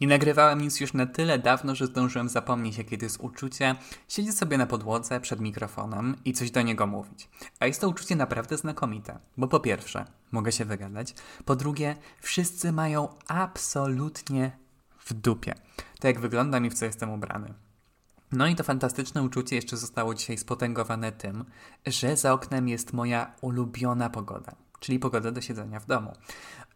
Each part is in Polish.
I nagrywałem nic już na tyle dawno, że zdążyłem zapomnieć, jakie to jest uczucie siedzieć sobie na podłodze przed mikrofonem i coś do niego mówić. A jest to uczucie naprawdę znakomite, bo po pierwsze, mogę się wygadać, po drugie, wszyscy mają absolutnie w dupie. To jak wyglądam i w co jestem ubrany. No i to fantastyczne uczucie jeszcze zostało dzisiaj spotęgowane tym, że za oknem jest moja ulubiona pogoda, czyli pogoda do siedzenia w domu.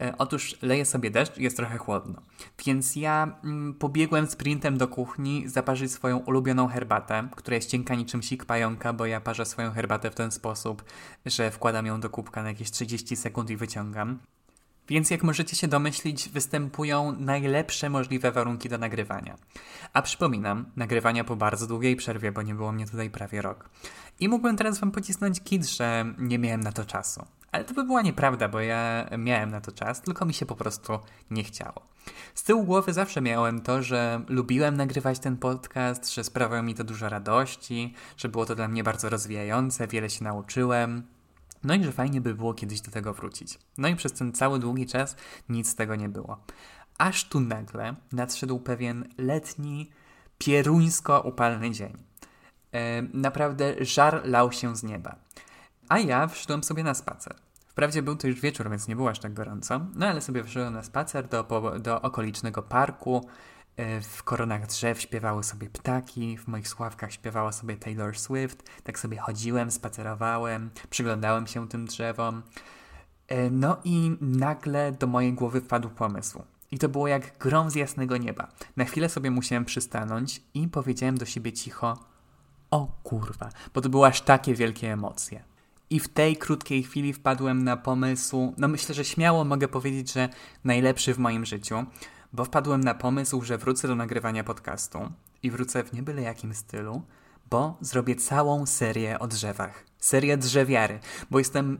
E, otóż leje sobie deszcz jest trochę chłodno. Więc ja mm, pobiegłem sprintem do kuchni zaparzyć swoją ulubioną herbatę, która jest cienka niczym sik pająka, bo ja parzę swoją herbatę w ten sposób, że wkładam ją do kubka na jakieś 30 sekund i wyciągam. Więc jak możecie się domyślić, występują najlepsze możliwe warunki do nagrywania. A przypominam, nagrywania po bardzo długiej przerwie, bo nie było mnie tutaj prawie rok. I mógłbym teraz wam pocisnąć kit, że nie miałem na to czasu. Ale to by była nieprawda, bo ja miałem na to czas, tylko mi się po prostu nie chciało. Z tyłu głowy zawsze miałem to, że lubiłem nagrywać ten podcast, że sprawiało mi to dużo radości, że było to dla mnie bardzo rozwijające, wiele się nauczyłem. No i że fajnie by było kiedyś do tego wrócić. No i przez ten cały długi czas nic z tego nie było. Aż tu nagle nadszedł pewien letni, pieruńsko upalny dzień. E, naprawdę żar lał się z nieba. A ja wszedłem sobie na spacer. Wprawdzie był to już wieczór, więc nie było aż tak gorąco, no ale sobie wyszedłem na spacer do, do okolicznego parku. E, w koronach drzew śpiewały sobie ptaki, w moich sławkach śpiewała sobie Taylor Swift. Tak sobie chodziłem, spacerowałem, przyglądałem się tym drzewom. E, no i nagle do mojej głowy wpadł pomysł. I to było jak grom z jasnego nieba. Na chwilę sobie musiałem przystanąć i powiedziałem do siebie cicho: O kurwa, bo to były aż takie wielkie emocje. I w tej krótkiej chwili wpadłem na pomysł, no myślę, że śmiało mogę powiedzieć, że najlepszy w moim życiu, bo wpadłem na pomysł, że wrócę do nagrywania podcastu i wrócę w niebyle jakim stylu, bo zrobię całą serię o drzewach. Serię drzewiary, bo jestem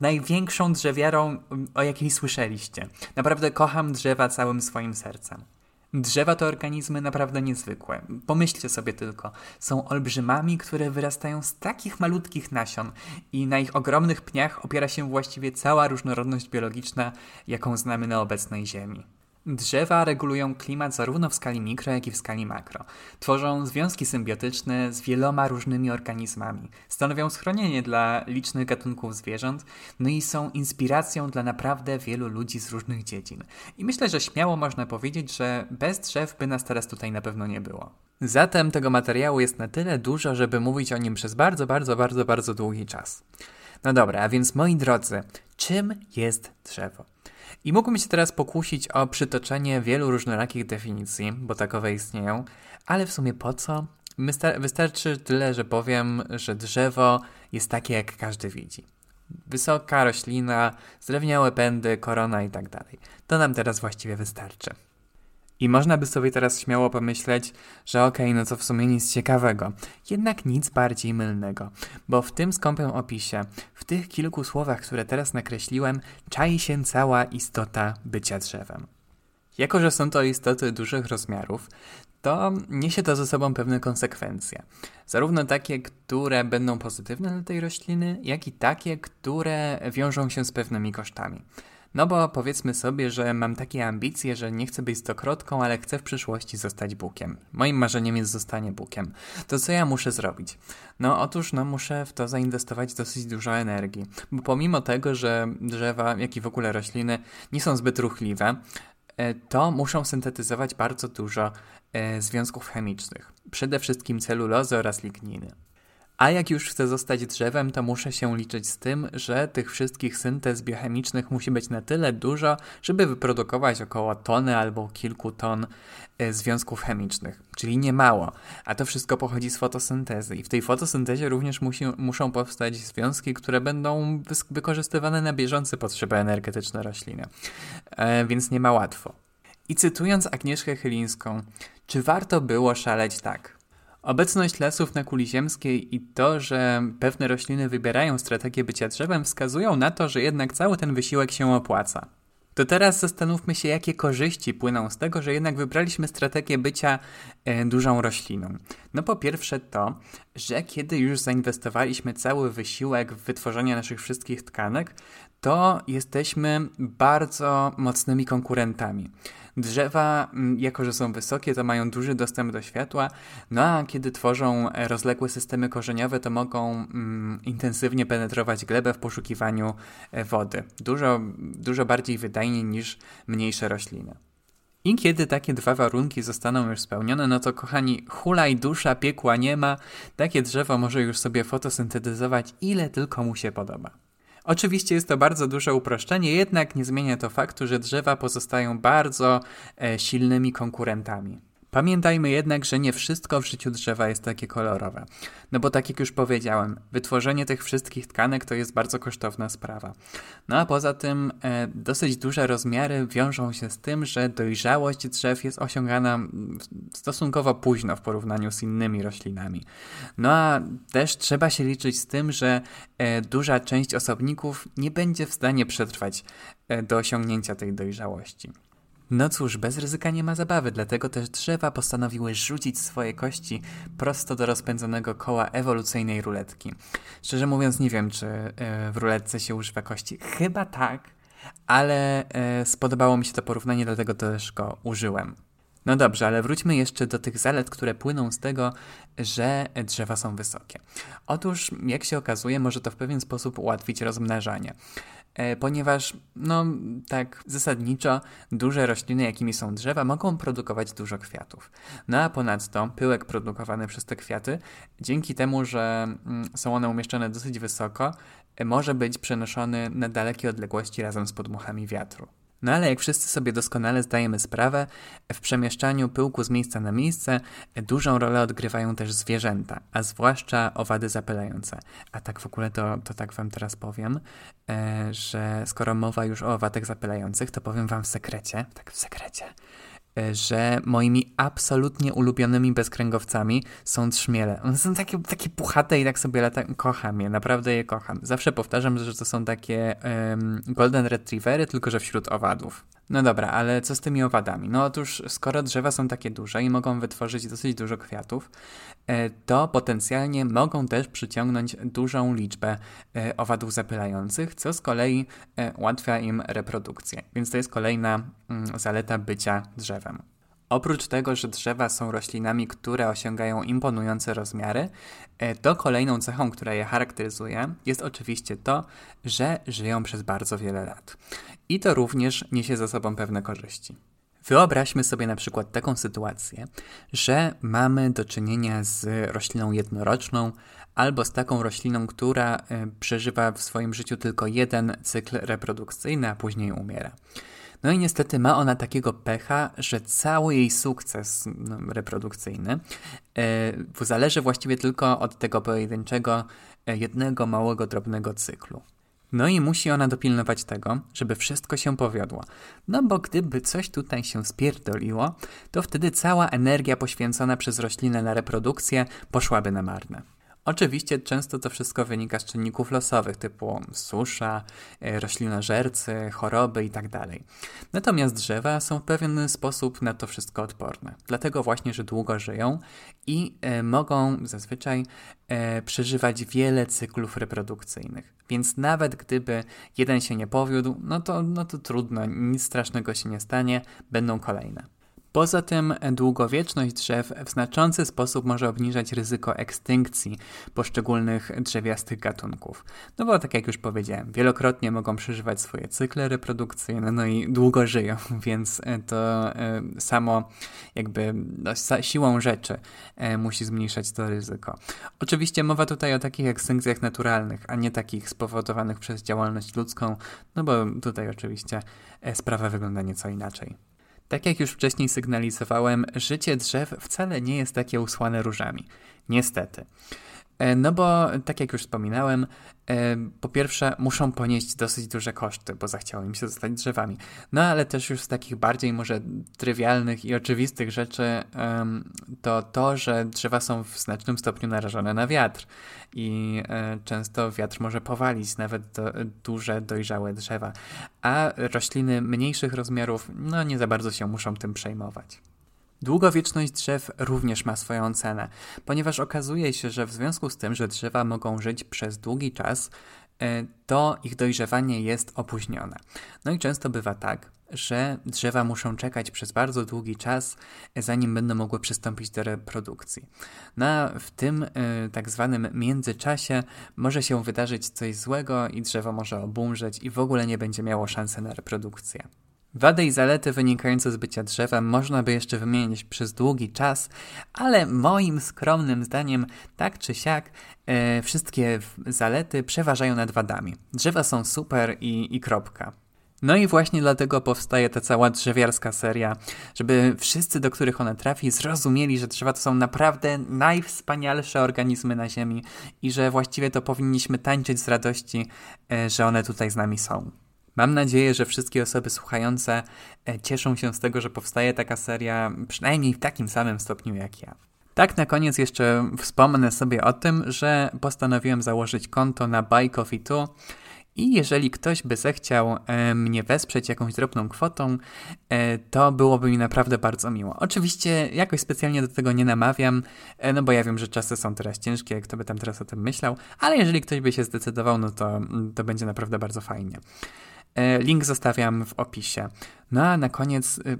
największą drzewiarą, o jakiej słyszeliście. Naprawdę kocham drzewa całym swoim sercem. Drzewa to organizmy naprawdę niezwykłe. Pomyślcie sobie tylko. Są olbrzymami, które wyrastają z takich malutkich nasion i na ich ogromnych pniach opiera się właściwie cała różnorodność biologiczna, jaką znamy na obecnej Ziemi. Drzewa regulują klimat zarówno w skali mikro, jak i w skali makro. Tworzą związki symbiotyczne z wieloma różnymi organizmami. Stanowią schronienie dla licznych gatunków zwierząt, no i są inspiracją dla naprawdę wielu ludzi z różnych dziedzin. I myślę, że śmiało można powiedzieć, że bez drzew by nas teraz tutaj na pewno nie było. Zatem tego materiału jest na tyle dużo, żeby mówić o nim przez bardzo, bardzo, bardzo, bardzo długi czas. No dobra, a więc moi drodzy, czym jest drzewo? I mógłbym się teraz pokusić o przytoczenie wielu różnorakich definicji, bo takowe istnieją, ale w sumie po co? Wystarczy tyle, że powiem, że drzewo jest takie, jak każdy widzi. Wysoka roślina, zdrewniałe pędy, korona i tak dalej. To nam teraz właściwie wystarczy. I można by sobie teraz śmiało pomyśleć, że okej, okay, no to w sumie nic ciekawego. Jednak nic bardziej mylnego, bo w tym skąpym opisie, w tych kilku słowach, które teraz nakreśliłem, czai się cała istota bycia drzewem. Jako, że są to istoty dużych rozmiarów, to niesie to ze sobą pewne konsekwencje. Zarówno takie, które będą pozytywne dla tej rośliny, jak i takie, które wiążą się z pewnymi kosztami. No bo powiedzmy sobie, że mam takie ambicje, że nie chcę być stokrotką, ale chcę w przyszłości zostać Bukiem. Moim marzeniem jest zostanie Bukiem. To co ja muszę zrobić? No otóż no muszę w to zainwestować dosyć dużo energii. Bo pomimo tego, że drzewa, jak i w ogóle rośliny nie są zbyt ruchliwe, to muszą syntetyzować bardzo dużo e, związków chemicznych. Przede wszystkim celulozy oraz ligniny. A jak już chcę zostać drzewem, to muszę się liczyć z tym, że tych wszystkich syntez biochemicznych musi być na tyle dużo, żeby wyprodukować około tony albo kilku ton e, związków chemicznych, czyli nie mało. A to wszystko pochodzi z fotosyntezy i w tej fotosyntezie również musi, muszą powstać związki, które będą wykorzystywane na bieżące potrzeby energetyczne rośliny. E, więc nie ma łatwo. I cytując Agnieszkę Chylińską, czy warto było szaleć tak? Obecność lasów na kuli ziemskiej i to, że pewne rośliny wybierają strategię bycia drzewem, wskazują na to, że jednak cały ten wysiłek się opłaca. To teraz zastanówmy się, jakie korzyści płyną z tego, że jednak wybraliśmy strategię bycia e, dużą rośliną. No po pierwsze to, że kiedy już zainwestowaliśmy cały wysiłek w wytworzenie naszych wszystkich tkanek, to jesteśmy bardzo mocnymi konkurentami. Drzewa, mm, jako że są wysokie, to mają duży dostęp do światła, no a kiedy tworzą e, rozległe systemy korzeniowe, to mogą mm, intensywnie penetrować glebę w poszukiwaniu e, wody. Dużo, dużo bardziej wydajnie niż mniejsze rośliny. I kiedy takie dwa warunki zostaną już spełnione, no to kochani, hulaj dusza, piekła nie ma, takie drzewo może już sobie fotosyntetyzować ile tylko mu się podoba. Oczywiście jest to bardzo duże uproszczenie, jednak nie zmienia to faktu, że drzewa pozostają bardzo e, silnymi konkurentami. Pamiętajmy jednak, że nie wszystko w życiu drzewa jest takie kolorowe. No bo tak jak już powiedziałem, wytworzenie tych wszystkich tkanek to jest bardzo kosztowna sprawa. No a poza tym e, dosyć duże rozmiary wiążą się z tym, że dojrzałość drzew jest osiągana stosunkowo późno w porównaniu z innymi roślinami. No a też trzeba się liczyć z tym, że e, duża część osobników nie będzie w stanie przetrwać e, do osiągnięcia tej dojrzałości. No cóż, bez ryzyka nie ma zabawy, dlatego też drzewa postanowiły rzucić swoje kości prosto do rozpędzonego koła ewolucyjnej ruletki. Szczerze mówiąc, nie wiem, czy e, w ruletce się używa kości. Chyba tak, ale e, spodobało mi się to porównanie, dlatego też go użyłem. No dobrze, ale wróćmy jeszcze do tych zalet, które płyną z tego, że drzewa są wysokie. Otóż, jak się okazuje, może to w pewien sposób ułatwić rozmnażanie. E, ponieważ, no tak zasadniczo, duże rośliny, jakimi są drzewa, mogą produkować dużo kwiatów. No a ponadto pyłek produkowany przez te kwiaty, dzięki temu, że mm, są one umieszczone dosyć wysoko, e, może być przenoszony na dalekie odległości razem z podmuchami wiatru. No ale jak wszyscy sobie doskonale zdajemy sprawę, w przemieszczaniu pyłku z miejsca na miejsce dużą rolę odgrywają też zwierzęta, a zwłaszcza owady zapylające. A tak w ogóle to, to tak wam teraz powiem, e, że skoro mowa już o owadach zapylających, to powiem wam w sekrecie, tak w sekrecie, że moimi absolutnie ulubionymi bezkręgowcami są trzmiele. One są takie, takie puchate i tak sobie latam. Kocham je, naprawdę je kocham. Zawsze powtarzam, że to są takie um, golden retrievery, tylko że wśród owadów. No dobra, ale co z tymi owadami? No otóż, skoro drzewa są takie duże i mogą wytworzyć dosyć dużo kwiatów, e, to potencjalnie mogą też przyciągnąć dużą liczbę e, owadów zapylających, co z kolei ułatwia im reprodukcję. Więc to jest kolejna mm, zaleta bycia drzewem. Oprócz tego, że drzewa są roślinami, które osiągają imponujące rozmiary, e, to kolejną cechą, która je charakteryzuje, jest oczywiście to, że żyją przez bardzo wiele lat. I to również niesie za sobą pewne korzyści. Wyobraźmy sobie na przykład taką sytuację, że mamy do czynienia z rośliną jednoroczną albo z taką rośliną, która e, przeżywa w swoim życiu tylko jeden cykl reprodukcyjny, a później umiera. No i niestety ma ona takiego pecha, że cały jej sukces no, reprodukcyjny e, zależy właściwie tylko od tego pojedynczego, e, jednego małego, drobnego cyklu. No i musi ona dopilnować tego, żeby wszystko się powiodło. No bo gdyby coś tutaj się spierdoliło, to wtedy cała energia poświęcona przez roślinę na reprodukcję poszłaby na marne. Oczywiście często to wszystko wynika z czynników losowych typu susza, e, roślinożercy, choroby itd. Tak Natomiast drzewa są w pewien sposób na to wszystko odporne. Dlatego właśnie, że długo żyją i e, mogą zazwyczaj e, przeżywać wiele cyklów reprodukcyjnych. Więc nawet gdyby jeden się nie powiódł, no to, no to trudno, nic strasznego się nie stanie, będą kolejne. Poza tym długowieczność drzew w znaczący sposób może obniżać ryzyko ekstynkcji poszczególnych drzewiastych gatunków. No bo tak jak już powiedziałem, wielokrotnie mogą przeżywać swoje cykle reprodukcyjne, no i długo żyją, więc to e, samo jakby no, siłą rzeczy e, musi zmniejszać to ryzyko. Oczywiście mowa tutaj o takich ekstynkcjach naturalnych, a nie takich spowodowanych przez działalność ludzką, no bo tutaj oczywiście e, sprawa wygląda nieco inaczej. Tak jak już wcześniej sygnalizowałem, życie drzew wcale nie jest takie usłane różami. Niestety. E, no bo, tak jak już wspominałem, e, po pierwsze muszą ponieść dosyć duże koszty, bo zachciało im się zostać drzewami. No ale też już z takich bardziej może trywialnych i oczywistych rzeczy to to, że drzewa są w znacznym stopniu narażone na wiatr i e, często wiatr może powalić nawet do, duże, dojrzałe drzewa, a rośliny mniejszych rozmiarów no nie za bardzo się muszą tym przejmować. Długowieczność drzew również ma swoją cenę, ponieważ okazuje się, że w związku z tym, że drzewa mogą żyć przez długi czas, to ich dojrzewanie jest opóźnione. No i często bywa tak, że drzewa muszą czekać przez bardzo długi czas, zanim będą mogły przystąpić do reprodukcji. No a w tym y, tak zwanym międzyczasie może się wydarzyć coś złego i drzewo może obumrzeć i w ogóle nie będzie miało szansy na reprodukcję. Wady i zalety wynikające z bycia drzewem można by jeszcze wymienić przez długi czas, ale moim skromnym zdaniem, tak czy siak, e, wszystkie zalety przeważają nad wadami. Drzewa są super i, i kropka. No i właśnie dlatego powstaje ta cała drzewiarska seria, żeby wszyscy, do których ona trafi, zrozumieli, że drzewa to są naprawdę najwspanialsze organizmy na Ziemi i że właściwie to powinniśmy tańczyć z radości, e, że one tutaj z nami są. Mam nadzieję, że wszystkie osoby słuchające e, cieszą się z tego, że powstaje taka seria, przynajmniej w takim samym stopniu jak ja. Tak na koniec jeszcze wspomnę sobie o tym, że postanowiłem założyć konto na Buy Coffee 2 i jeżeli ktoś by zechciał e, mnie wesprzeć jakąś drobną kwotą, e, to byłoby mi naprawdę bardzo miło. Oczywiście jakoś specjalnie do tego nie namawiam, no bo ja wiem, że czasy są teraz ciężkie, kto by tam teraz o tym myślał, ale jeżeli ktoś by się zdecydował, no to, to będzie naprawdę bardzo fajnie. E, link zostawiam w opisie. No a na koniec, y,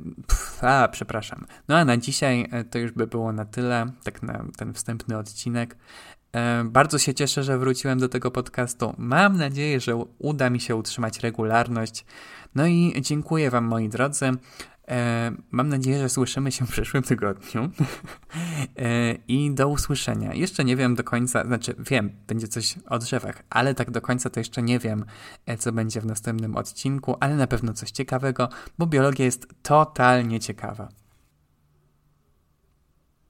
a przepraszam. No a na dzisiaj e, to już by było na tyle, tak na ten wstępny odcinek. E, bardzo się cieszę, że wróciłem do tego podcastu. Mam nadzieję, że uda mi się utrzymać regularność. No i dziękuję Wam, moi drodzy. E, mam nadzieję, że słyszymy się w przyszłym tygodniu. E, I do usłyszenia. Jeszcze nie wiem do końca, znaczy wiem, będzie coś o drzewach, ale tak do końca to jeszcze nie wiem, e, co będzie w następnym odcinku, ale na pewno coś ciekawego, bo biologia jest totalnie ciekawa.